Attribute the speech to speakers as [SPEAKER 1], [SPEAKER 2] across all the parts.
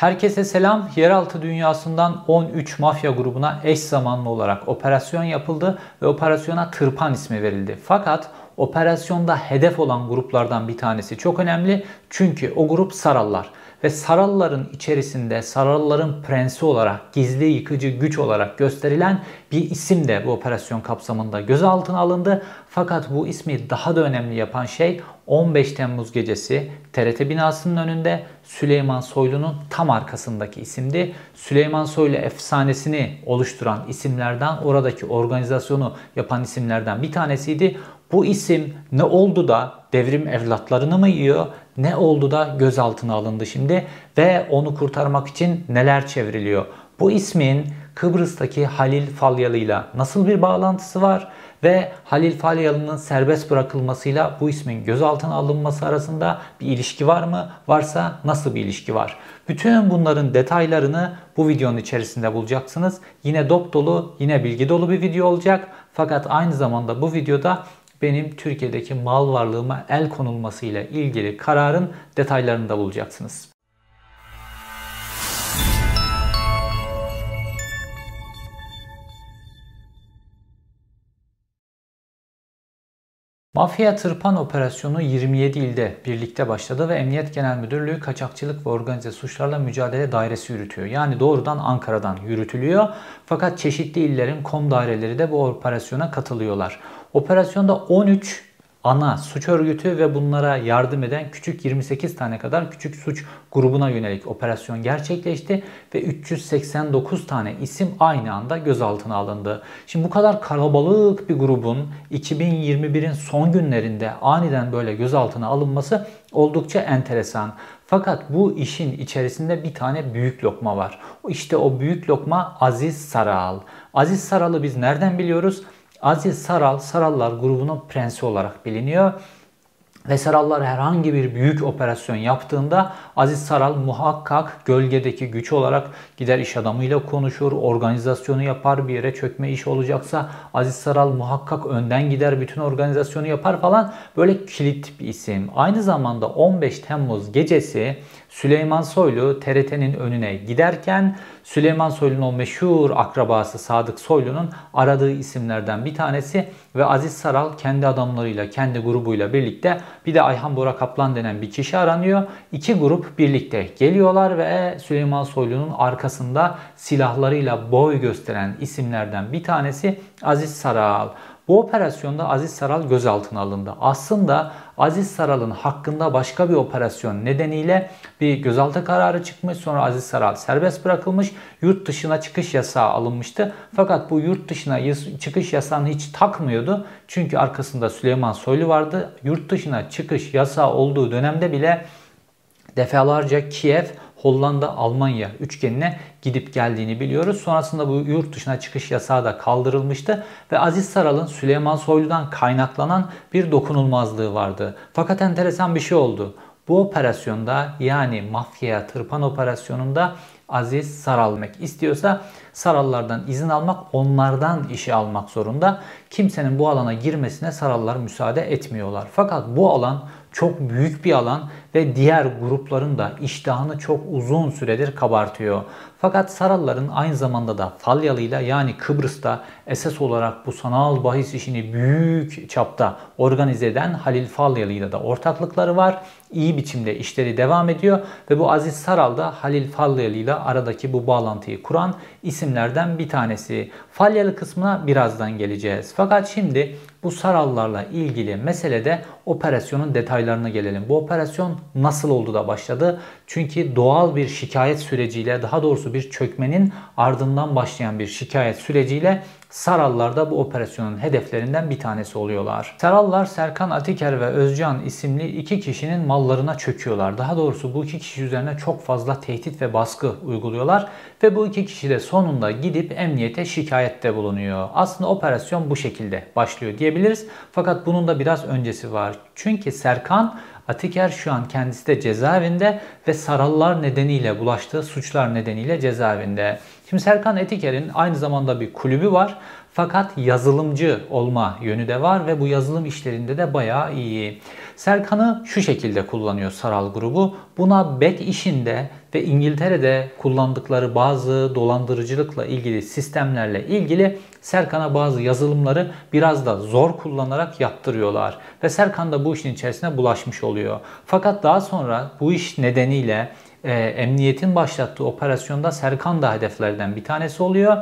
[SPEAKER 1] Herkese selam. Yeraltı dünyasından 13 mafya grubuna eş zamanlı olarak operasyon yapıldı ve operasyona Tırpan ismi verildi. Fakat operasyonda hedef olan gruplardan bir tanesi çok önemli. Çünkü o grup Sarallar ve Saralların içerisinde Saralların prensi olarak gizli yıkıcı güç olarak gösterilen bir isim de bu operasyon kapsamında gözaltına alındı. Fakat bu ismi daha da önemli yapan şey 15 Temmuz gecesi TRT binasının önünde Süleyman Soylu'nun tam arkasındaki isimdi. Süleyman Soylu efsanesini oluşturan isimlerden, oradaki organizasyonu yapan isimlerden bir tanesiydi. Bu isim ne oldu da devrim evlatlarını mı yiyor? Ne oldu da gözaltına alındı şimdi ve onu kurtarmak için neler çevriliyor? Bu ismin Kıbrıs'taki Halil Falyalı ile nasıl bir bağlantısı var? Ve Halil Falyalı'nın serbest bırakılmasıyla bu ismin gözaltına alınması arasında bir ilişki var mı? Varsa nasıl bir ilişki var? Bütün bunların detaylarını bu videonun içerisinde bulacaksınız. Yine dop dolu, yine bilgi dolu bir video olacak. Fakat aynı zamanda bu videoda benim Türkiye'deki mal varlığıma el konulması ile ilgili kararın detaylarını da bulacaksınız. Mafya Tırpan operasyonu 27 ilde birlikte başladı ve Emniyet Genel Müdürlüğü Kaçakçılık ve Organize Suçlarla Mücadele Dairesi yürütüyor. Yani doğrudan Ankara'dan yürütülüyor. Fakat çeşitli illerin kom daireleri de bu operasyona katılıyorlar. Operasyonda 13 ana suç örgütü ve bunlara yardım eden küçük 28 tane kadar küçük suç grubuna yönelik operasyon gerçekleşti ve 389 tane isim aynı anda gözaltına alındı. Şimdi bu kadar kalabalık bir grubun 2021'in son günlerinde aniden böyle gözaltına alınması oldukça enteresan. Fakat bu işin içerisinde bir tane büyük lokma var. İşte o büyük lokma Aziz Saral. Aziz Saral'ı biz nereden biliyoruz? Aziz Saral, Sarallar grubunun prensi olarak biliniyor. Ve Sarallar herhangi bir büyük operasyon yaptığında Aziz Saral muhakkak gölgedeki güç olarak gider iş adamıyla konuşur, organizasyonu yapar, bir yere çökme iş olacaksa Aziz Saral muhakkak önden gider, bütün organizasyonu yapar falan. Böyle kilit bir isim. Aynı zamanda 15 Temmuz gecesi Süleyman Soylu TRT'nin önüne giderken Süleyman Soylu'nun o meşhur akrabası Sadık Soylu'nun aradığı isimlerden bir tanesi ve Aziz Saral kendi adamlarıyla, kendi grubuyla birlikte bir de Ayhan Bora Kaplan denen bir kişi aranıyor. İki grup birlikte geliyorlar ve Süleyman Soylu'nun arkasında silahlarıyla boy gösteren isimlerden bir tanesi Aziz Saral. Bu operasyonda Aziz Saral gözaltına alındı. Aslında Aziz Saral'ın hakkında başka bir operasyon nedeniyle bir gözaltı kararı çıkmış. Sonra Aziz Saral serbest bırakılmış. Yurt dışına çıkış yasağı alınmıştı. Fakat bu yurt dışına çıkış yasağını hiç takmıyordu. Çünkü arkasında Süleyman Soylu vardı. Yurt dışına çıkış yasağı olduğu dönemde bile defalarca Kiev Hollanda, Almanya üçgenine gidip geldiğini biliyoruz. Sonrasında bu yurt dışına çıkış yasağı da kaldırılmıştı ve Aziz Saral'ın Süleyman Soylu'dan kaynaklanan bir dokunulmazlığı vardı. Fakat enteresan bir şey oldu. Bu operasyonda yani mafya tırpan operasyonunda Aziz Saralmak istiyorsa Sarallardan izin almak, onlardan işi almak zorunda. Kimsenin bu alana girmesine Sarallar müsaade etmiyorlar. Fakat bu alan çok büyük bir alan ve diğer grupların da iştahını çok uzun süredir kabartıyor. Fakat Saralların aynı zamanda da Falyalı'yla yani Kıbrıs'ta esas olarak bu sanal bahis işini büyük çapta organize eden Halil Falyalı'yla da ortaklıkları var. İyi biçimde işleri devam ediyor ve bu Aziz Saral da Halil Falyalı'yla aradaki bu bağlantıyı kuran isimlerden bir tanesi. Falyalı kısmına birazdan geleceğiz. Fakat şimdi bu Sarallarla ilgili meselede operasyonun detaylarına gelelim. Bu operasyon nasıl oldu da başladı? Çünkü doğal bir şikayet süreciyle daha doğrusu bir çökmenin ardından başlayan bir şikayet süreciyle Sarallar da bu operasyonun hedeflerinden bir tanesi oluyorlar. Sarallar Serkan Atiker ve Özcan isimli iki kişinin mallarına çöküyorlar. Daha doğrusu bu iki kişi üzerine çok fazla tehdit ve baskı uyguluyorlar ve bu iki kişi de sonunda gidip emniyete şikayette bulunuyor. Aslında operasyon bu şekilde başlıyor diyebiliriz. Fakat bunun da biraz öncesi var. Çünkü Serkan Atiker şu an kendisi de cezaevinde ve sarallar nedeniyle bulaştığı suçlar nedeniyle cezaevinde. Şimdi Serkan Etiker'in aynı zamanda bir kulübü var. Fakat yazılımcı olma yönü de var ve bu yazılım işlerinde de bayağı iyi. Serkan'ı şu şekilde kullanıyor Saral grubu. Buna bet işinde ve İngiltere'de kullandıkları bazı dolandırıcılıkla ilgili sistemlerle ilgili Serkan'a bazı yazılımları biraz da zor kullanarak yaptırıyorlar. Ve Serkan da bu işin içerisine bulaşmış oluyor. Fakat daha sonra bu iş nedeniyle e, emniyetin başlattığı operasyonda Serkan da hedeflerden bir tanesi oluyor.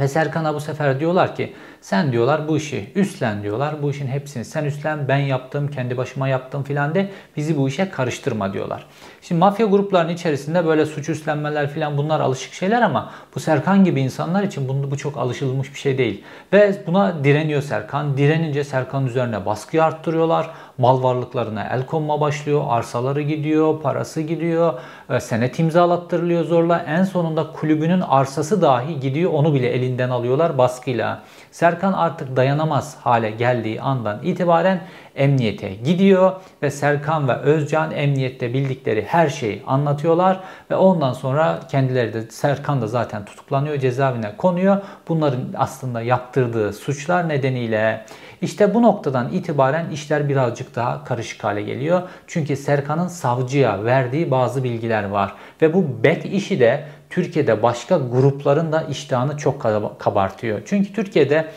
[SPEAKER 1] Ve Serkan'a bu sefer diyorlar ki sen diyorlar bu işi üstlen diyorlar. Bu işin hepsini sen üstlen ben yaptım kendi başıma yaptım filan de bizi bu işe karıştırma diyorlar. Şimdi mafya gruplarının içerisinde böyle suç üstlenmeler filan bunlar alışık şeyler ama bu Serkan gibi insanlar için bu, bu çok alışılmış bir şey değil. Ve buna direniyor Serkan. Direnince Serkan'ın üzerine baskı arttırıyorlar. Mal varlıklarına el konma başlıyor. Arsaları gidiyor, parası gidiyor. E, senet imzalattırılıyor zorla. En sonunda kulübünün arsası dahi gidiyor. Onu bile elinden alıyorlar baskıyla. Serkan artık dayanamaz hale geldiği andan itibaren emniyete gidiyor ve Serkan ve Özcan emniyette bildikleri her şeyi anlatıyorlar ve ondan sonra kendileri de Serkan da zaten tutuklanıyor, cezaevine konuyor. Bunların aslında yaptırdığı suçlar nedeniyle işte bu noktadan itibaren işler birazcık daha karışık hale geliyor. Çünkü Serkan'ın savcıya verdiği bazı bilgiler var ve bu bet işi de Türkiye'de başka grupların da iştahını çok kabartıyor. Çünkü Türkiye'de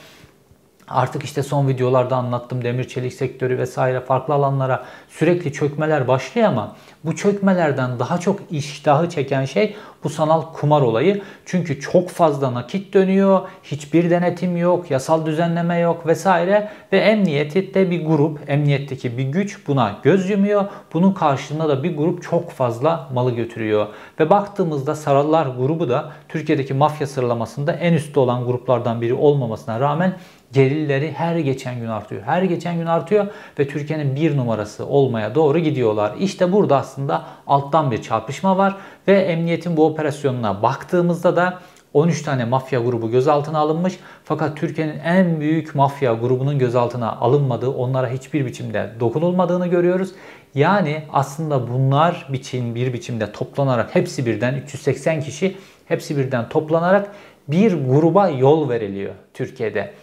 [SPEAKER 1] Artık işte son videolarda anlattım demir çelik sektörü vesaire farklı alanlara sürekli çökmeler başlıyor ama bu çökmelerden daha çok iştahı çeken şey bu sanal kumar olayı. Çünkü çok fazla nakit dönüyor, hiçbir denetim yok, yasal düzenleme yok vesaire ve emniyette bir grup, emniyetteki bir güç buna göz yumuyor. Bunun karşılığında da bir grup çok fazla malı götürüyor. Ve baktığımızda Sarallar grubu da Türkiye'deki mafya sıralamasında en üstte olan gruplardan biri olmamasına rağmen gelirleri her geçen gün artıyor. Her geçen gün artıyor ve Türkiye'nin bir numarası olmaya doğru gidiyorlar. İşte burada aslında alttan bir çarpışma var ve emniyetin bu operasyonuna baktığımızda da 13 tane mafya grubu gözaltına alınmış. Fakat Türkiye'nin en büyük mafya grubunun gözaltına alınmadığı, onlara hiçbir biçimde dokunulmadığını görüyoruz. Yani aslında bunlar biçim bir biçimde toplanarak hepsi birden 380 kişi hepsi birden toplanarak bir gruba yol veriliyor Türkiye'de.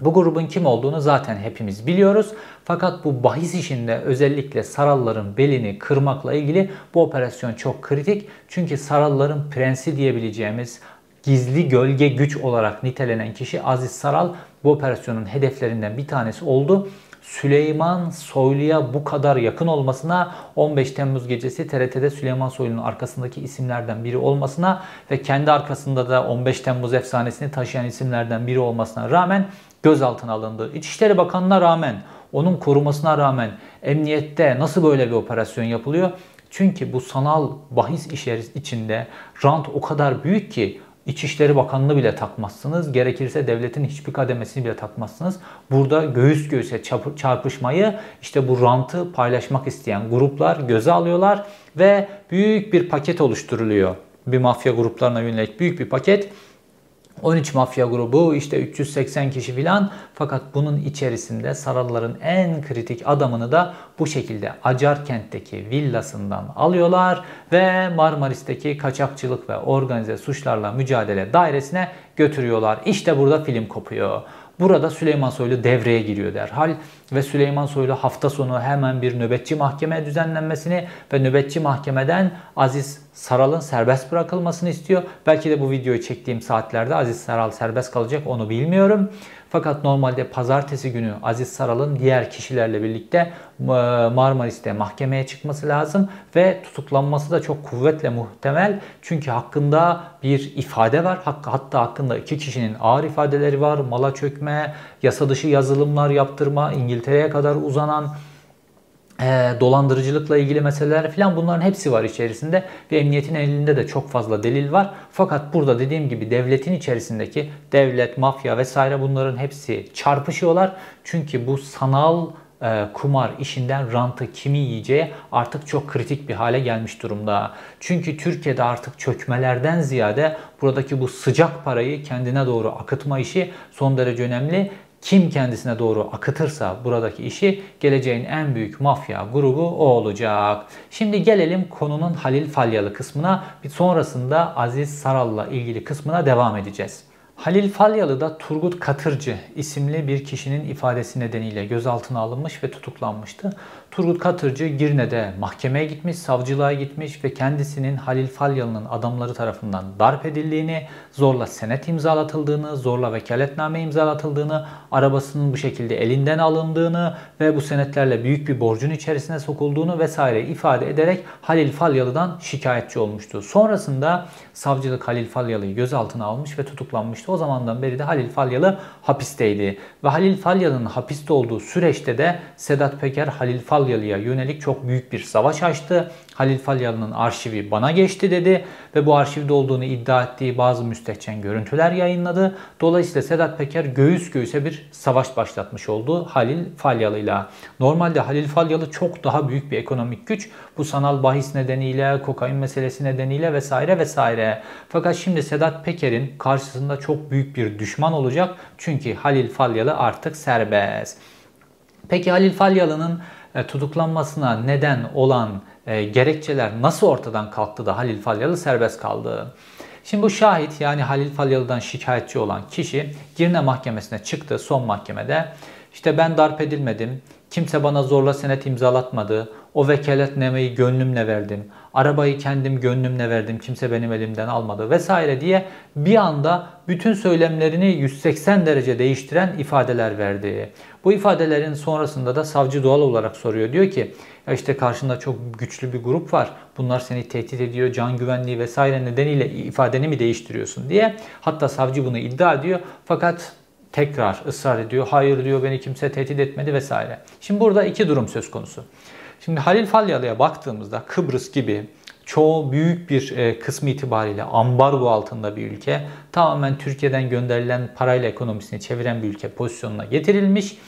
[SPEAKER 1] Bu grubun kim olduğunu zaten hepimiz biliyoruz. Fakat bu bahis işinde özellikle Saralların belini kırmakla ilgili bu operasyon çok kritik. Çünkü Saralların prensi diyebileceğimiz gizli gölge güç olarak nitelenen kişi Aziz Saral bu operasyonun hedeflerinden bir tanesi oldu. Süleyman Soylu'ya bu kadar yakın olmasına 15 Temmuz gecesi TRT'de Süleyman Soylu'nun arkasındaki isimlerden biri olmasına ve kendi arkasında da 15 Temmuz efsanesini taşıyan isimlerden biri olmasına rağmen gözaltına alındı. İçişleri Bakanı'na rağmen, onun korumasına rağmen emniyette nasıl böyle bir operasyon yapılıyor? Çünkü bu sanal bahis işleri içinde rant o kadar büyük ki İçişleri Bakanlığı bile takmazsınız. Gerekirse devletin hiçbir kademesini bile takmazsınız. Burada göğüs göğüse çarpışmayı işte bu rantı paylaşmak isteyen gruplar göze alıyorlar ve büyük bir paket oluşturuluyor. Bir mafya gruplarına yönelik büyük bir paket 13 mafya grubu işte 380 kişi filan. Fakat bunun içerisinde Saralların en kritik adamını da bu şekilde Acarkent'teki villasından alıyorlar ve Marmaris'teki kaçakçılık ve organize suçlarla mücadele dairesine götürüyorlar. İşte burada film kopuyor. Burada Süleyman Soylu devreye giriyor derhal ve Süleyman Soylu hafta sonu hemen bir nöbetçi mahkeme düzenlenmesini ve nöbetçi mahkemeden Aziz Saral'ın serbest bırakılmasını istiyor. Belki de bu videoyu çektiğim saatlerde Aziz Saral serbest kalacak onu bilmiyorum. Fakat normalde pazartesi günü Aziz Saral'ın diğer kişilerle birlikte Marmaris'te mahkemeye çıkması lazım ve tutuklanması da çok kuvvetle muhtemel. Çünkü hakkında bir ifade var. Hatta hakkında iki kişinin ağır ifadeleri var. Mala çökme, yasa dışı yazılımlar yaptırma, İngiltere'ye kadar uzanan e, dolandırıcılıkla ilgili meseleler falan bunların hepsi var içerisinde ve emniyetin elinde de çok fazla delil var. Fakat burada dediğim gibi devletin içerisindeki devlet, mafya vesaire bunların hepsi çarpışıyorlar. Çünkü bu sanal e, kumar işinden rantı kimi yiyeceği artık çok kritik bir hale gelmiş durumda. Çünkü Türkiye'de artık çökmelerden ziyade buradaki bu sıcak parayı kendine doğru akıtma işi son derece önemli kim kendisine doğru akıtırsa buradaki işi geleceğin en büyük mafya grubu o olacak. Şimdi gelelim konunun Halil Falyalı kısmına. Bir sonrasında Aziz Saral'la ilgili kısmına devam edeceğiz. Halil Falyalı'da Turgut Katırcı isimli bir kişinin ifadesi nedeniyle gözaltına alınmış ve tutuklanmıştı. Turgut Katırcı Girne'de mahkemeye gitmiş, savcılığa gitmiş ve kendisinin Halil Falyalı'nın adamları tarafından darp edildiğini, zorla senet imzalatıldığını, zorla vekaletname imzalatıldığını, arabasının bu şekilde elinden alındığını ve bu senetlerle büyük bir borcun içerisine sokulduğunu vesaire ifade ederek Halil Falyalı'dan şikayetçi olmuştu. Sonrasında savcılık Halil Falyalı'yı gözaltına almış ve tutuklanmıştı. O zamandan beri de Halil Falyalı hapisteydi. Ve Halil Falyalı'nın hapiste olduğu süreçte de Sedat Peker Halil Falyalı'ya yönelik çok büyük bir savaş açtı. Halil Falyalı'nın arşivi bana geçti dedi ve bu arşivde olduğunu iddia ettiği bazı müstehcen görüntüler yayınladı. Dolayısıyla Sedat Peker göğüs göğüse bir savaş başlatmış oldu Halil Falyalı'yla. Normalde Halil Falyalı çok daha büyük bir ekonomik güç. Bu sanal bahis nedeniyle, kokain meselesi nedeniyle vesaire vesaire. Fakat şimdi Sedat Peker'in karşısında çok büyük bir düşman olacak. Çünkü Halil Falyalı artık serbest. Peki Halil Falyalı'nın tutuklanmasına neden olan e, gerekçeler nasıl ortadan kalktı da Halil Falyalı serbest kaldı? Şimdi bu şahit yani Halil Falyalı'dan şikayetçi olan kişi Girne Mahkemesi'ne çıktı son mahkemede. İşte ben darp edilmedim, kimse bana zorla senet imzalatmadı, o vekaletnameyi gönlümle verdim, arabayı kendim gönlümle verdim, kimse benim elimden almadı vesaire diye bir anda bütün söylemlerini 180 derece değiştiren ifadeler verdi. Bu ifadelerin sonrasında da savcı doğal olarak soruyor. Diyor ki ya işte karşında çok güçlü bir grup var. Bunlar seni tehdit ediyor, can güvenliği vesaire nedeniyle ifadeni mi değiştiriyorsun diye. Hatta savcı bunu iddia ediyor. Fakat tekrar ısrar ediyor. Hayır diyor beni kimse tehdit etmedi vesaire. Şimdi burada iki durum söz konusu. Şimdi Halil Falyalı'ya baktığımızda Kıbrıs gibi çoğu büyük bir e, kısmı itibariyle ambargo altında bir ülke. Tamamen Türkiye'den gönderilen parayla ekonomisini çeviren bir ülke pozisyonuna getirilmiş.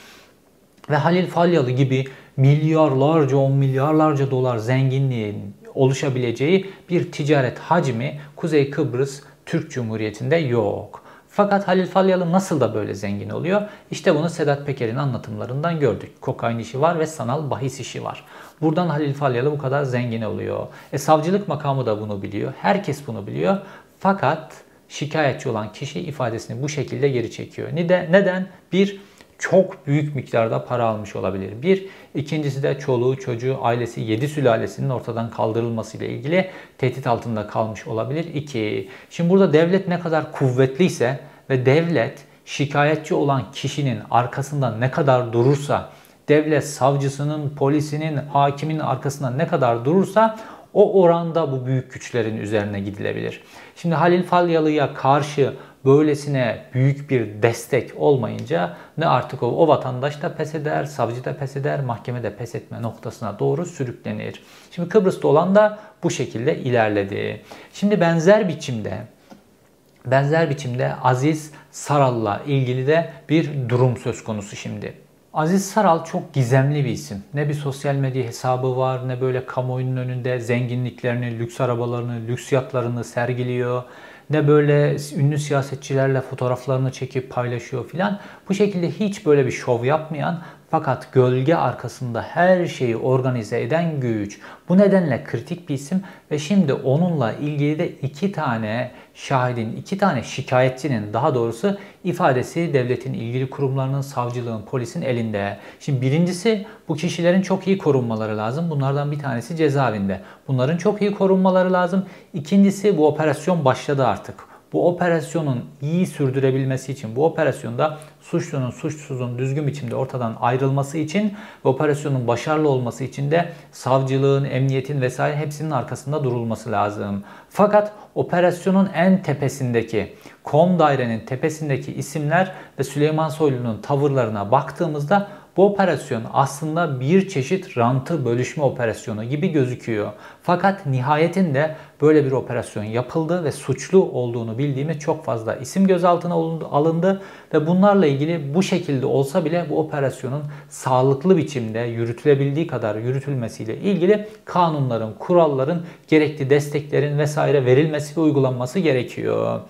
[SPEAKER 1] Ve Halil Falyalı gibi milyarlarca, on milyarlarca dolar zenginliğin oluşabileceği bir ticaret hacmi Kuzey Kıbrıs Türk Cumhuriyeti'nde yok. Fakat Halil Falyalı nasıl da böyle zengin oluyor? İşte bunu Sedat Peker'in anlatımlarından gördük. Kokain işi var ve sanal bahis işi var. Buradan Halil Falyalı bu kadar zengin oluyor. E savcılık makamı da bunu biliyor. Herkes bunu biliyor. Fakat şikayetçi olan kişi ifadesini bu şekilde geri çekiyor. Neden? Bir, çok büyük miktarda para almış olabilir. Bir, ikincisi de çoluğu, çocuğu, ailesi, yedi sülalesinin ortadan kaldırılması ile ilgili tehdit altında kalmış olabilir. İki, şimdi burada devlet ne kadar kuvvetliyse ve devlet şikayetçi olan kişinin arkasında ne kadar durursa, devlet savcısının, polisinin, hakimin arkasında ne kadar durursa o oranda bu büyük güçlerin üzerine gidilebilir. Şimdi Halil Falyalı'ya karşı böylesine büyük bir destek olmayınca ne artık o, o vatandaş da pes eder, savcı da pes eder, mahkeme de pes etme noktasına doğru sürüklenir. Şimdi Kıbrıs'ta olan da bu şekilde ilerledi. Şimdi benzer biçimde benzer biçimde Aziz Saral'la ilgili de bir durum söz konusu şimdi. Aziz Saral çok gizemli bir isim. Ne bir sosyal medya hesabı var ne böyle kamuoyunun önünde zenginliklerini, lüks arabalarını, lüks yatlarını sergiliyor ne böyle ünlü siyasetçilerle fotoğraflarını çekip paylaşıyor filan. Bu şekilde hiç böyle bir şov yapmayan fakat gölge arkasında her şeyi organize eden güç. Bu nedenle kritik bir isim ve şimdi onunla ilgili de iki tane şahidin, iki tane şikayetçinin daha doğrusu ifadesi devletin ilgili kurumlarının, savcılığın, polisin elinde. Şimdi birincisi bu kişilerin çok iyi korunmaları lazım. Bunlardan bir tanesi cezaevinde. Bunların çok iyi korunmaları lazım. İkincisi bu operasyon başladı artık. Bu operasyonun iyi sürdürebilmesi için, bu operasyonda suçlunun suçsuzun düzgün biçimde ortadan ayrılması için ve operasyonun başarılı olması için de savcılığın, emniyetin vesaire hepsinin arkasında durulması lazım. Fakat operasyonun en tepesindeki, kom dairenin tepesindeki isimler ve Süleyman Soylu'nun tavırlarına baktığımızda bu operasyon aslında bir çeşit rantı bölüşme operasyonu gibi gözüküyor. Fakat nihayetinde böyle bir operasyon yapıldı ve suçlu olduğunu bildiğimiz çok fazla isim gözaltına alındı ve bunlarla ilgili bu şekilde olsa bile bu operasyonun sağlıklı biçimde yürütülebildiği kadar yürütülmesiyle ilgili kanunların, kuralların, gerekli desteklerin vesaire verilmesi ve uygulanması gerekiyor.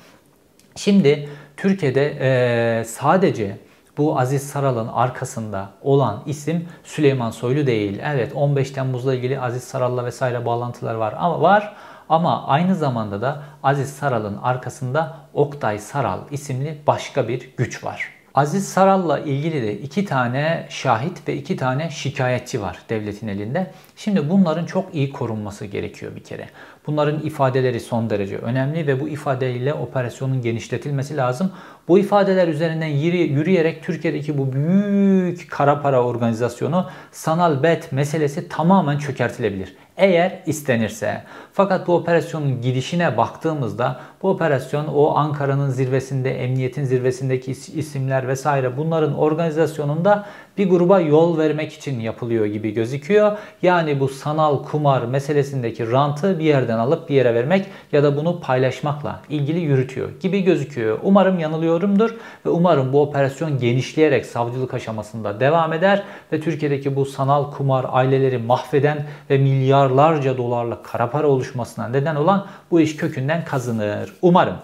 [SPEAKER 1] Şimdi Türkiye'de sadece bu Aziz Saral'ın arkasında olan isim Süleyman Soylu değil. Evet 15 Temmuz'la ilgili Aziz Saral'la vesaire bağlantılar var ama var Ama aynı zamanda da Aziz Saral'ın arkasında Oktay Saral isimli başka bir güç var. Aziz Saral'la ilgili de iki tane şahit ve iki tane şikayetçi var devletin elinde. Şimdi bunların çok iyi korunması gerekiyor bir kere. Bunların ifadeleri son derece önemli ve bu ifadeyle operasyonun genişletilmesi lazım. Bu ifadeler üzerinden yürüyerek Türkiye'deki bu büyük kara para organizasyonu sanal bet meselesi tamamen çökertilebilir eğer istenirse. Fakat bu operasyonun gidişine baktığımızda bu operasyon o Ankara'nın zirvesinde, emniyetin zirvesindeki isimler vesaire bunların organizasyonunda bir gruba yol vermek için yapılıyor gibi gözüküyor. Yani bu sanal kumar meselesindeki rantı bir yerden alıp bir yere vermek ya da bunu paylaşmakla ilgili yürütüyor gibi gözüküyor. Umarım yanılıyorumdur ve umarım bu operasyon genişleyerek savcılık aşamasında devam eder ve Türkiye'deki bu sanal kumar aileleri mahveden ve milyarlarca dolarlık kara para oluşmasına neden olan bu iş kökünden kazınır. Umarım.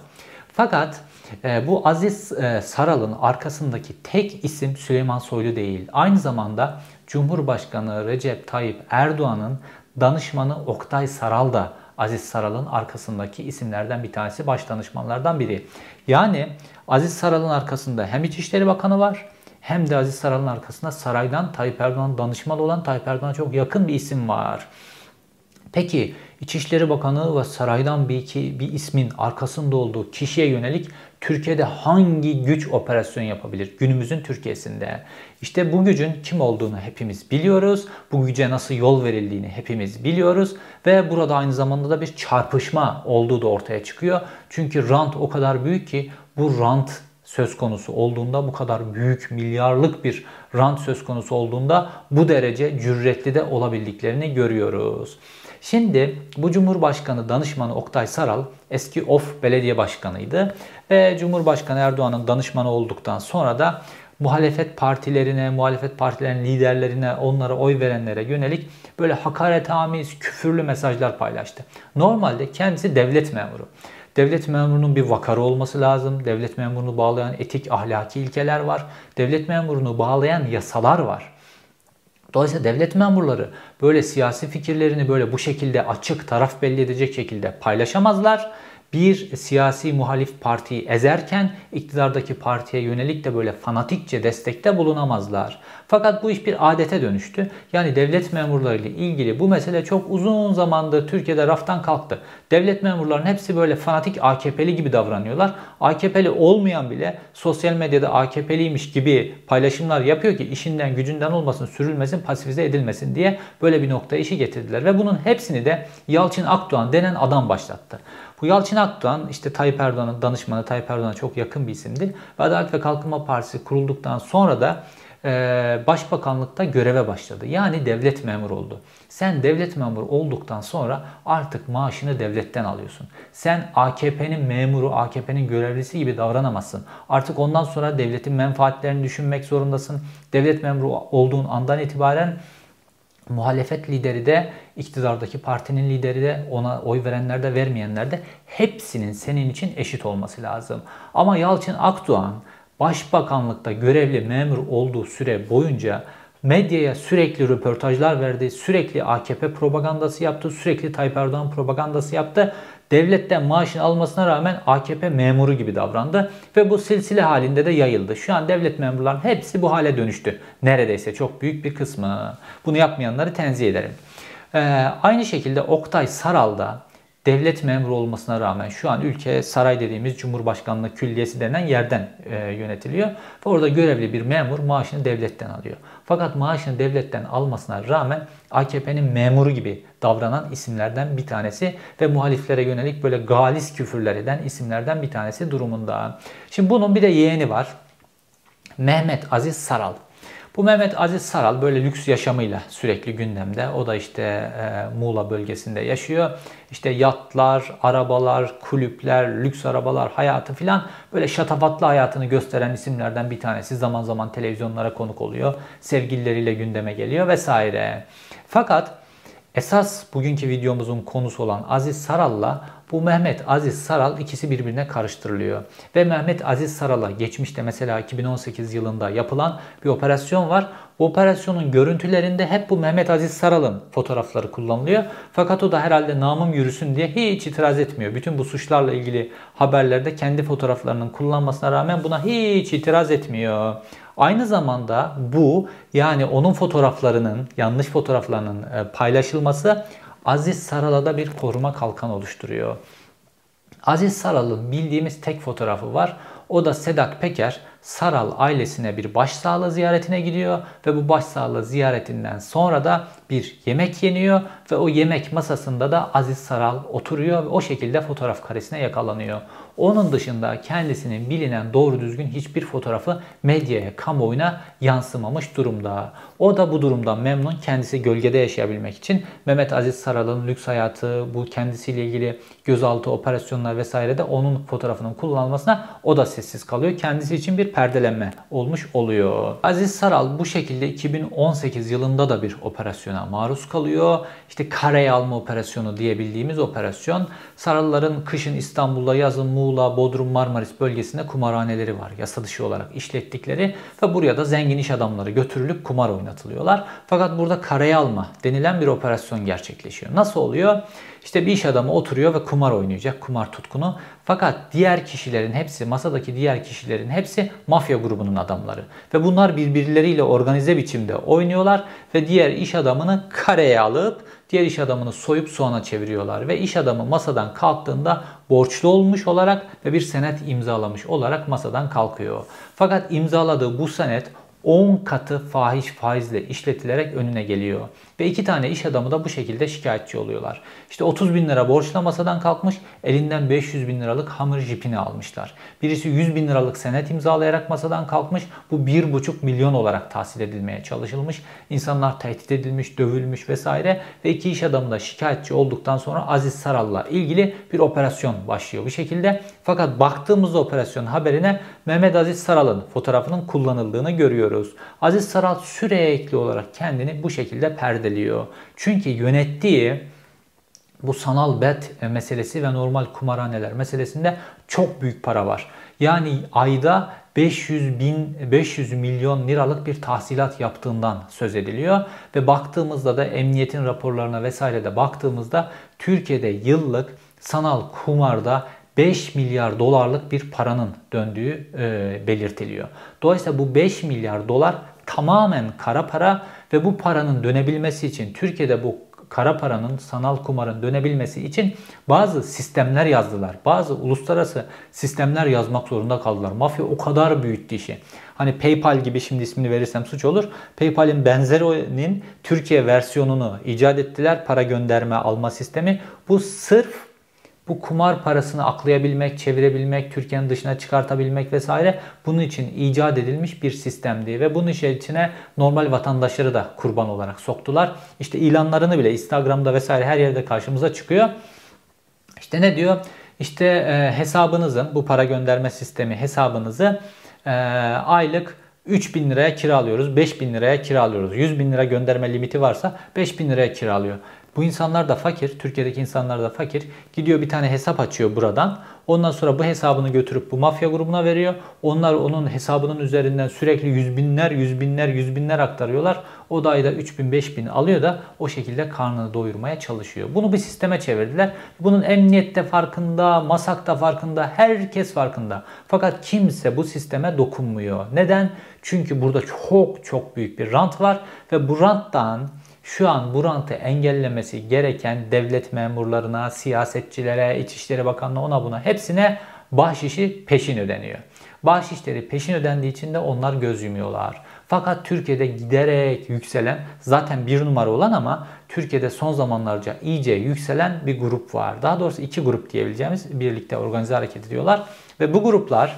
[SPEAKER 1] Fakat e, bu Aziz e, Saral'ın arkasındaki tek isim Süleyman Soylu değil. Aynı zamanda Cumhurbaşkanı Recep Tayyip Erdoğan'ın danışmanı Oktay Saral da Aziz Saral'ın arkasındaki isimlerden bir tanesi, baş danışmanlardan biri. Yani Aziz Saral'ın arkasında hem İçişleri Bakanı var hem de Aziz Saral'ın arkasında saraydan Tayyip Erdoğan danışmalı olan Tayyip Erdoğan'a çok yakın bir isim var. Peki İçişleri Bakanı ve saraydan bir iki bir ismin arkasında olduğu kişiye yönelik Türkiye'de hangi güç operasyon yapabilir günümüzün Türkiye'sinde? İşte bu gücün kim olduğunu hepimiz biliyoruz. Bu güce nasıl yol verildiğini hepimiz biliyoruz ve burada aynı zamanda da bir çarpışma olduğu da ortaya çıkıyor. Çünkü rant o kadar büyük ki bu rant söz konusu olduğunda bu kadar büyük milyarlık bir rant söz konusu olduğunda bu derece cüretli de olabildiklerini görüyoruz. Şimdi bu Cumhurbaşkanı danışmanı Oktay Saral eski OF belediye başkanıydı ve Cumhurbaşkanı Erdoğan'ın danışmanı olduktan sonra da muhalefet partilerine, muhalefet partilerinin liderlerine, onlara oy verenlere yönelik böyle hakaretamiz, küfürlü mesajlar paylaştı. Normalde kendisi devlet memuru. Devlet memurunun bir vakarı olması lazım. Devlet memurunu bağlayan etik, ahlaki ilkeler var. Devlet memurunu bağlayan yasalar var. Dolayısıyla devlet memurları böyle siyasi fikirlerini böyle bu şekilde açık taraf belli edecek şekilde paylaşamazlar bir siyasi muhalif partiyi ezerken iktidardaki partiye yönelik de böyle fanatikçe destekte bulunamazlar. Fakat bu iş bir adete dönüştü. Yani devlet memurları ile ilgili bu mesele çok uzun zamandır Türkiye'de raftan kalktı. Devlet memurlarının hepsi böyle fanatik AKP'li gibi davranıyorlar. AKP'li olmayan bile sosyal medyada AKP'liymiş gibi paylaşımlar yapıyor ki işinden gücünden olmasın, sürülmesin, pasifize edilmesin diye böyle bir noktaya işi getirdiler. Ve bunun hepsini de Yalçın Akdoğan denen adam başlattı. Bu Yalçın Akdoğan işte Tayyip Erdoğan'ın danışmanı Tayyip Erdoğan'a çok yakın bir isimdi. Ve Adalet ve Kalkınma Partisi kurulduktan sonra da e, başbakanlıkta göreve başladı. Yani devlet memuru oldu. Sen devlet memuru olduktan sonra artık maaşını devletten alıyorsun. Sen AKP'nin memuru, AKP'nin görevlisi gibi davranamazsın. Artık ondan sonra devletin menfaatlerini düşünmek zorundasın. Devlet memuru olduğun andan itibaren muhalefet lideri de iktidardaki partinin lideri de ona oy verenler de vermeyenler de hepsinin senin için eşit olması lazım. Ama Yalçın Akdoğan başbakanlıkta görevli memur olduğu süre boyunca medyaya sürekli röportajlar verdi, sürekli AKP propagandası yaptı, sürekli Tayyip Erdoğan propagandası yaptı devletten maaşını almasına rağmen AKP memuru gibi davrandı ve bu silsile halinde de yayıldı. Şu an devlet memurlarının hepsi bu hale dönüştü. Neredeyse çok büyük bir kısmı. Bunu yapmayanları tenzih ederim. Ee, aynı şekilde Oktay Saral da devlet memuru olmasına rağmen şu an ülke saray dediğimiz Cumhurbaşkanlığı Külliyesi denen yerden e, yönetiliyor. Ve orada görevli bir memur maaşını devletten alıyor. Fakat maaşını devletten almasına rağmen AKP'nin memuru gibi davranan isimlerden bir tanesi ve muhaliflere yönelik böyle galis küfürler eden isimlerden bir tanesi durumunda. Şimdi bunun bir de yeğeni var. Mehmet Aziz Saral. Bu Mehmet Aziz Saral böyle lüks yaşamıyla sürekli gündemde. O da işte e, Muğla bölgesinde yaşıyor. İşte yatlar, arabalar, kulüpler, lüks arabalar hayatı filan böyle şatafatlı hayatını gösteren isimlerden bir tanesi. Zaman zaman televizyonlara konuk oluyor. Sevgilileriyle gündeme geliyor vesaire. Fakat Esas bugünkü videomuzun konusu olan Aziz Saral'la bu Mehmet Aziz Saral ikisi birbirine karıştırılıyor. Ve Mehmet Aziz Saral'a geçmişte mesela 2018 yılında yapılan bir operasyon var. Bu operasyonun görüntülerinde hep bu Mehmet Aziz Saral'ın fotoğrafları kullanılıyor. Fakat o da herhalde namım yürüsün diye hiç itiraz etmiyor. Bütün bu suçlarla ilgili haberlerde kendi fotoğraflarının kullanmasına rağmen buna hiç itiraz etmiyor. Aynı zamanda bu yani onun fotoğraflarının, yanlış fotoğraflarının e, paylaşılması Aziz Saral'a bir koruma kalkan oluşturuyor. Aziz Saral'ın bildiğimiz tek fotoğrafı var. O da Sedat Peker Saral ailesine bir başsağlığı ziyaretine gidiyor ve bu başsağlığı ziyaretinden sonra da bir yemek yeniyor ve o yemek masasında da Aziz Saral oturuyor ve o şekilde fotoğraf karesine yakalanıyor. Onun dışında kendisinin bilinen doğru düzgün hiçbir fotoğrafı medyaya, kamuoyuna yansımamış durumda. O da bu durumdan memnun. Kendisi gölgede yaşayabilmek için Mehmet Aziz Saral'ın lüks hayatı, bu kendisiyle ilgili gözaltı operasyonlar vesaire de onun fotoğrafının kullanılmasına o da sessiz kalıyor. Kendisi için bir perdelenme olmuş oluyor. Aziz Saral bu şekilde 2018 yılında da bir operasyona maruz kalıyor. İşte kareye alma operasyonu diyebildiğimiz operasyon. Saralların kışın İstanbul'da, yazın Muğla, Bodrum, Marmaris bölgesinde kumarhaneleri var. Yasa dışı olarak işlettikleri ve buraya da zengin iş adamları götürülüp kumar oynatılıyorlar. Fakat burada kareye alma denilen bir operasyon gerçekleşiyor. Nasıl oluyor? İşte bir iş adamı oturuyor ve kumar oynayacak, kumar tutkunu. Fakat diğer kişilerin hepsi, masadaki diğer kişilerin hepsi mafya grubunun adamları. Ve bunlar birbirleriyle organize biçimde oynuyorlar ve diğer iş adamını kareye alıp diğer iş adamını soyup soğana çeviriyorlar. Ve iş adamı masadan kalktığında borçlu olmuş olarak ve bir senet imzalamış olarak masadan kalkıyor. Fakat imzaladığı bu senet 10 katı fahiş faizle işletilerek önüne geliyor. Ve iki tane iş adamı da bu şekilde şikayetçi oluyorlar. İşte 30 bin lira borçla masadan kalkmış, elinden 500 bin liralık hamur jipini almışlar. Birisi 100 bin liralık senet imzalayarak masadan kalkmış, bu 1,5 milyon olarak tahsil edilmeye çalışılmış. İnsanlar tehdit edilmiş, dövülmüş vesaire ve iki iş adamı da şikayetçi olduktan sonra Aziz Saral'la ilgili bir operasyon başlıyor bu şekilde. Fakat baktığımızda operasyon haberine Mehmet Aziz Saral'ın fotoğrafının kullanıldığını görüyoruz. Aziz Saral sürekli olarak kendini bu şekilde perdeliyor. Çünkü yönettiği bu sanal bet meselesi ve normal kumarhaneler meselesinde çok büyük para var. Yani ayda 500 bin 500 milyon liralık bir tahsilat yaptığından söz ediliyor ve baktığımızda da emniyetin raporlarına vesaire de baktığımızda Türkiye'de yıllık sanal kumarda 5 milyar dolarlık bir paranın döndüğü e, belirtiliyor. Dolayısıyla bu 5 milyar dolar tamamen kara para ve bu paranın dönebilmesi için Türkiye'de bu kara paranın, sanal kumarın dönebilmesi için bazı sistemler yazdılar. Bazı uluslararası sistemler yazmak zorunda kaldılar. Mafya o kadar büyüttü işi. Hani PayPal gibi şimdi ismini verirsem suç olur. PayPal'in benzerinin Türkiye versiyonunu icat ettiler. Para gönderme alma sistemi. Bu sırf bu kumar parasını aklayabilmek, çevirebilmek, Türkiye'nin dışına çıkartabilmek vesaire bunun için icat edilmiş bir sistemdi ve bunun içine normal vatandaşları da kurban olarak soktular. İşte ilanlarını bile Instagram'da vesaire her yerde karşımıza çıkıyor. İşte ne diyor? İşte e, hesabınızın bu para gönderme sistemi hesabınızı e, aylık 3 bin liraya kiralıyoruz, 5 bin liraya kiralıyoruz. 100 bin lira gönderme limiti varsa 5 bin liraya kiralıyor. Bu insanlar da fakir, Türkiye'deki insanlar da fakir. Gidiyor bir tane hesap açıyor buradan. Ondan sonra bu hesabını götürüp bu mafya grubuna veriyor. Onlar onun hesabının üzerinden sürekli yüz binler, yüz binler, yüz binler aktarıyorlar. O da ayda 3 bin, 5 bin alıyor da o şekilde karnını doyurmaya çalışıyor. Bunu bir sisteme çevirdiler. Bunun emniyette farkında, masakta farkında, herkes farkında. Fakat kimse bu sisteme dokunmuyor. Neden? Çünkü burada çok çok büyük bir rant var ve bu ranttan şu an bu rantı engellemesi gereken devlet memurlarına, siyasetçilere, İçişleri Bakanlığı ona buna hepsine bahşişi peşin ödeniyor. Bahşişleri peşin ödendiği için de onlar göz yumuyorlar. Fakat Türkiye'de giderek yükselen zaten bir numara olan ama Türkiye'de son zamanlarca iyice yükselen bir grup var. Daha doğrusu iki grup diyebileceğimiz birlikte organize hareket ediyorlar. Ve bu gruplar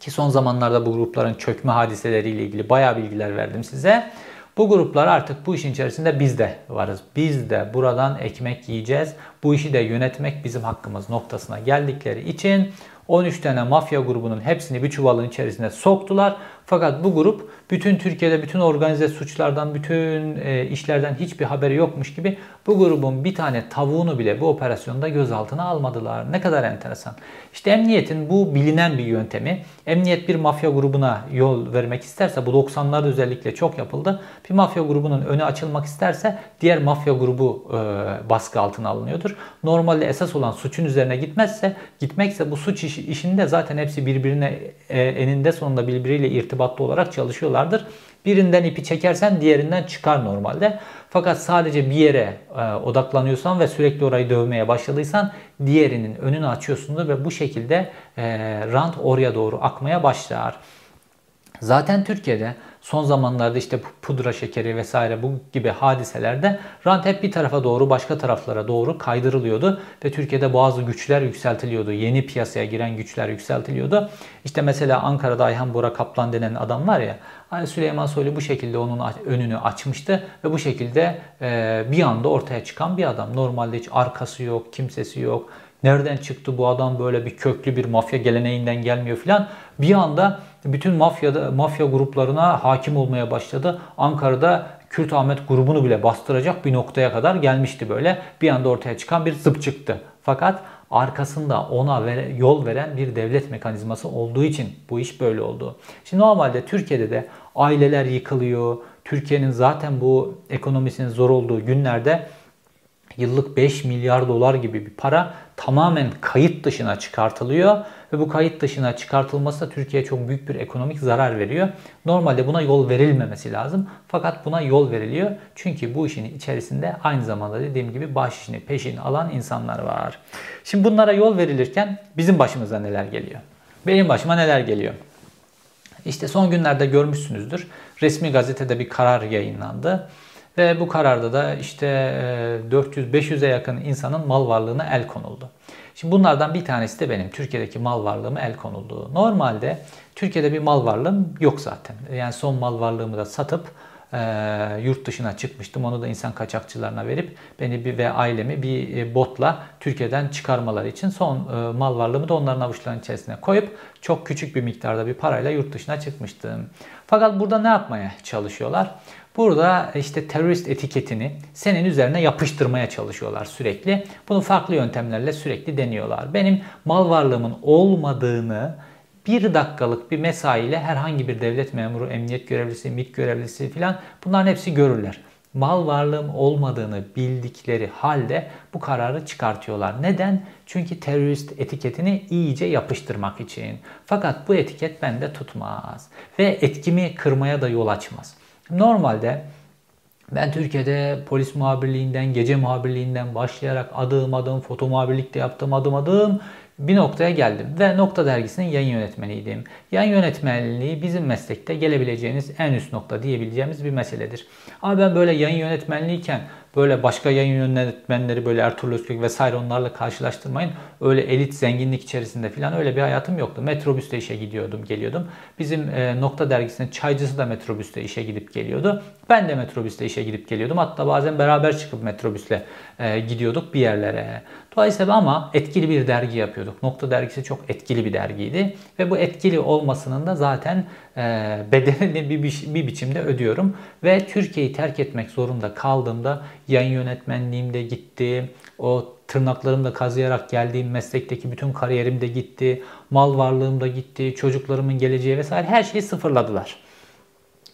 [SPEAKER 1] ki son zamanlarda bu grupların çökme hadiseleriyle ilgili bayağı bilgiler verdim size. Bu gruplar artık bu işin içerisinde biz de varız. Biz de buradan ekmek yiyeceğiz. Bu işi de yönetmek bizim hakkımız noktasına geldikleri için 13 tane mafya grubunun hepsini bir çuvalın içerisine soktular. Fakat bu grup bütün Türkiye'de bütün organize suçlardan, bütün e, işlerden hiçbir haberi yokmuş gibi bu grubun bir tane tavuğunu bile bu operasyonda gözaltına almadılar. Ne kadar enteresan. İşte emniyetin bu bilinen bir yöntemi. Emniyet bir mafya grubuna yol vermek isterse bu 90'larda özellikle çok yapıldı. Bir mafya grubunun önü açılmak isterse diğer mafya grubu e, baskı altına alınıyordur. Normalde esas olan suçun üzerine gitmezse, gitmekse bu suç iş, işinde zaten hepsi birbirine e, eninde sonunda birbiriyle irtibatlı olarak çalışıyorlardır. Birinden ipi çekersen diğerinden çıkar normalde. Fakat sadece bir yere e, odaklanıyorsan ve sürekli orayı dövmeye başladıysan diğerinin önünü açıyorsundur ve bu şekilde e, rant oraya doğru akmaya başlar. Zaten Türkiye'de son zamanlarda işte pudra şekeri vesaire bu gibi hadiselerde rant hep bir tarafa doğru başka taraflara doğru kaydırılıyordu ve Türkiye'de bazı güçler yükseltiliyordu. Yeni piyasaya giren güçler yükseltiliyordu. İşte mesela Ankara'da Ayhan Bora Kaplan denen adam var ya Süleyman Soylu bu şekilde onun önünü açmıştı ve bu şekilde bir anda ortaya çıkan bir adam. Normalde hiç arkası yok, kimsesi yok. Nereden çıktı bu adam böyle bir köklü bir mafya geleneğinden gelmiyor filan. Bir anda bütün mafyada mafya gruplarına hakim olmaya başladı. Ankara'da Kürt Ahmet grubunu bile bastıracak bir noktaya kadar gelmişti böyle. Bir anda ortaya çıkan bir zıp çıktı. Fakat arkasında ona yol veren bir devlet mekanizması olduğu için bu iş böyle oldu. Şimdi normalde Türkiye'de de aileler yıkılıyor. Türkiye'nin zaten bu ekonomisinin zor olduğu günlerde yıllık 5 milyar dolar gibi bir para tamamen kayıt dışına çıkartılıyor ve bu kayıt dışına çıkartılması da Türkiye'ye çok büyük bir ekonomik zarar veriyor. Normalde buna yol verilmemesi lazım fakat buna yol veriliyor. Çünkü bu işin içerisinde aynı zamanda dediğim gibi baş işini peşin alan insanlar var. Şimdi bunlara yol verilirken bizim başımıza neler geliyor? Benim başıma neler geliyor? İşte son günlerde görmüşsünüzdür. Resmi gazetede bir karar yayınlandı. Ve bu kararda da işte 400-500'e yakın insanın mal varlığına el konuldu. Şimdi bunlardan bir tanesi de benim. Türkiye'deki mal varlığıma el konuldu. Normalde Türkiye'de bir mal varlığım yok zaten. Yani son mal varlığımı da satıp e, yurt dışına çıkmıştım. Onu da insan kaçakçılarına verip beni bir ve ailemi bir e, botla Türkiye'den çıkarmaları için son e, mal varlığımı da onların avuçlarının içerisine koyup çok küçük bir miktarda bir parayla yurt dışına çıkmıştım. Fakat burada ne yapmaya çalışıyorlar? Burada işte terörist etiketini senin üzerine yapıştırmaya çalışıyorlar sürekli. Bunu farklı yöntemlerle sürekli deniyorlar. Benim mal varlığımın olmadığını bir dakikalık bir mesaiyle herhangi bir devlet memuru, emniyet görevlisi, MİT görevlisi filan bunların hepsi görürler. Mal varlığım olmadığını bildikleri halde bu kararı çıkartıyorlar. Neden? Çünkü terörist etiketini iyice yapıştırmak için. Fakat bu etiket bende tutmaz ve etkimi kırmaya da yol açmaz. Normalde ben Türkiye'de polis muhabirliğinden, gece muhabirliğinden başlayarak adım adım foto muhabirlikte yaptım adım adım bir noktaya geldim ve Nokta Dergisi'nin yayın yönetmeniydim. Yayın yönetmenliği bizim meslekte gelebileceğiniz en üst nokta diyebileceğimiz bir meseledir. Ama ben böyle yayın yönetmenliğiken böyle başka yayın yönetmenleri böyle Ertuğrul Özkök vesaire onlarla karşılaştırmayın. Öyle elit zenginlik içerisinde falan öyle bir hayatım yoktu. Metrobüste işe gidiyordum, geliyordum. Bizim e, Nokta Dergisi'nin çaycısı da metrobüste işe gidip geliyordu. Ben de metrobüste işe gidip geliyordum. Hatta bazen beraber çıkıp metrobüsle e, gidiyorduk bir yerlere. Dolayısıyla ama etkili bir dergi yapıyorduk. Nokta dergisi çok etkili bir dergiydi. Ve bu etkili olmasının da zaten e, bedelini bir, biçimde ödüyorum. Ve Türkiye'yi terk etmek zorunda kaldığımda yayın yönetmenliğim de gitti. O tırnaklarımla kazıyarak geldiğim meslekteki bütün kariyerim de gitti. Mal varlığım da gitti. Çocuklarımın geleceği vesaire her şeyi sıfırladılar.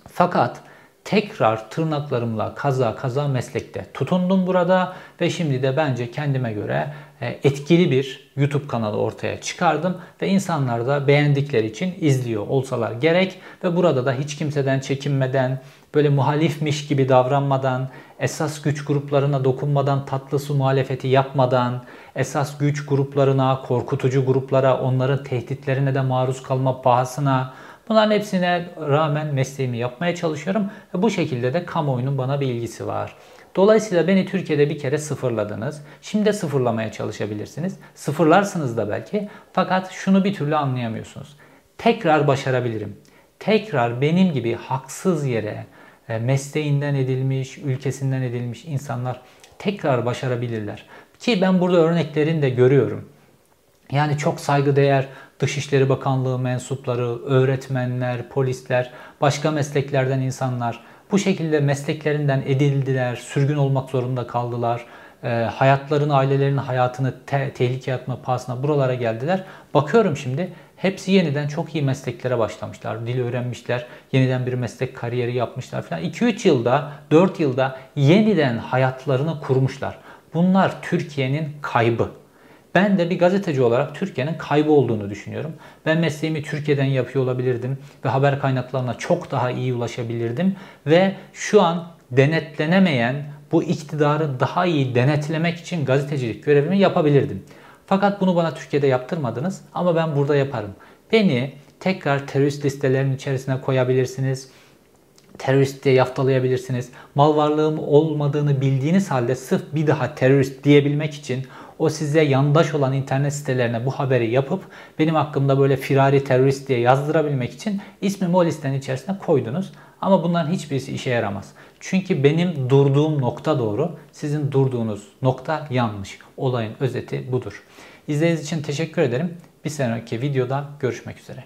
[SPEAKER 1] Fakat tekrar tırnaklarımla kaza kaza meslekte tutundum burada ve şimdi de bence kendime göre e, etkili bir YouTube kanalı ortaya çıkardım ve insanlar da beğendikleri için izliyor olsalar gerek ve burada da hiç kimseden çekinmeden böyle muhalifmiş gibi davranmadan esas güç gruplarına dokunmadan tatlı su muhalefeti yapmadan esas güç gruplarına korkutucu gruplara onların tehditlerine de maruz kalma pahasına Bunların hepsine rağmen mesleğimi yapmaya çalışıyorum ve bu şekilde de kamuoyunun bana bir ilgisi var. Dolayısıyla beni Türkiye'de bir kere sıfırladınız. Şimdi de sıfırlamaya çalışabilirsiniz. Sıfırlarsınız da belki. Fakat şunu bir türlü anlayamıyorsunuz. Tekrar başarabilirim. Tekrar benim gibi haksız yere e, mesleğinden edilmiş, ülkesinden edilmiş insanlar tekrar başarabilirler. Ki ben burada örneklerini de görüyorum. Yani çok saygıdeğer Dışişleri Bakanlığı mensupları, öğretmenler, polisler, başka mesleklerden insanlar bu şekilde mesleklerinden edildiler, sürgün olmak zorunda kaldılar. E, hayatlarını, ailelerinin hayatını te- tehlikeye atma pahasına buralara geldiler. Bakıyorum şimdi hepsi yeniden çok iyi mesleklere başlamışlar. Dil öğrenmişler, yeniden bir meslek kariyeri yapmışlar falan. 2-3 yılda, 4 yılda yeniden hayatlarını kurmuşlar. Bunlar Türkiye'nin kaybı. Ben de bir gazeteci olarak Türkiye'nin kaybı olduğunu düşünüyorum. Ben mesleğimi Türkiye'den yapıyor olabilirdim ve haber kaynaklarına çok daha iyi ulaşabilirdim ve şu an denetlenemeyen bu iktidarı daha iyi denetlemek için gazetecilik görevimi yapabilirdim. Fakat bunu bana Türkiye'de yaptırmadınız ama ben burada yaparım. Beni tekrar terörist listelerinin içerisine koyabilirsiniz terörist diye yaftalayabilirsiniz. Mal varlığım olmadığını bildiğiniz halde sırf bir daha terörist diyebilmek için o size yandaş olan internet sitelerine bu haberi yapıp benim hakkımda böyle firari terörist diye yazdırabilmek için ismimi o listenin içerisine koydunuz. Ama bunların hiçbirisi işe yaramaz. Çünkü benim durduğum nokta doğru, sizin durduğunuz nokta yanlış. Olayın özeti budur. İzlediğiniz için teşekkür ederim. Bir sonraki videoda görüşmek üzere.